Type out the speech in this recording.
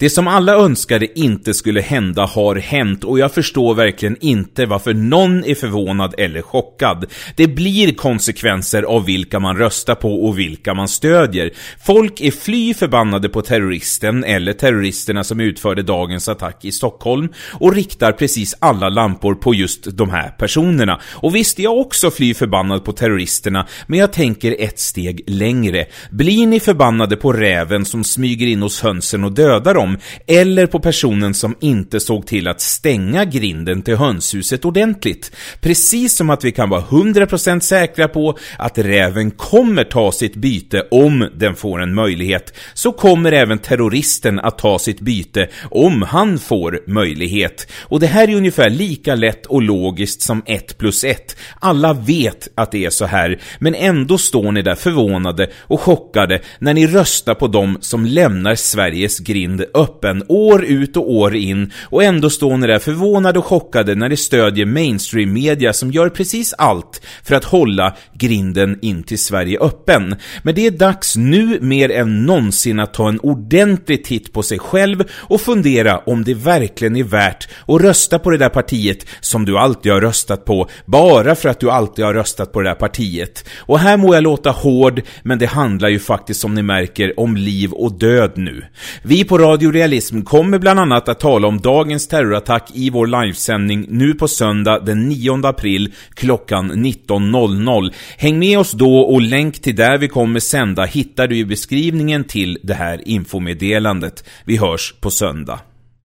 Det som alla önskade inte skulle hända har hänt och jag förstår verkligen inte varför någon är förvånad eller chockad. Det blir konsekvenser av vilka man röstar på och vilka man stödjer. Folk är fly förbannade på terroristen eller terroristerna som utförde dagens attack i Stockholm och riktar precis alla lampor på just de här personerna. Och visst, jag också fly förbannad på terroristerna, men jag tänker ett steg längre. Blir ni förbannade på räven som smyger in hos hönsen och dödar dem, eller på personen som inte såg till att stänga grinden till hönshuset ordentligt? Precis som att vi kan vara 100% säkra på att räven kommer ta sitt byte om den får en möjlighet, så kommer även terroristen att ta sitt byte om han får möjlighet. Och det här är ungefär lika lätt och logiskt som 1 plus 1. Alla vet att det är så här, men ändå står ni där förvånade och chockade när ni röstar på dem som lämnar Sveriges grind öppen år ut och år in och ändå står ni där förvånade och chockade när ni stödjer mainstream media som gör precis allt för att hålla grinden in till Sverige öppen. Men det är dags nu mer än någonsin att ta en ordentlig titt på sig själv och fundera om det verkligen är värt att rösta på det där partiet som du alltid har röstat på, bara för att du alltid har röstat på det där partiet. Och här må jag låta hård, men det handlar ju faktiskt som ni märker om liv och död nu. Vi på Radio Biorealism kommer bland annat att tala om dagens terrorattack i vår livesändning nu på söndag den 9 april klockan 19.00. Häng med oss då och länk till där vi kommer sända hittar du i beskrivningen till det här infomeddelandet. Vi hörs på söndag.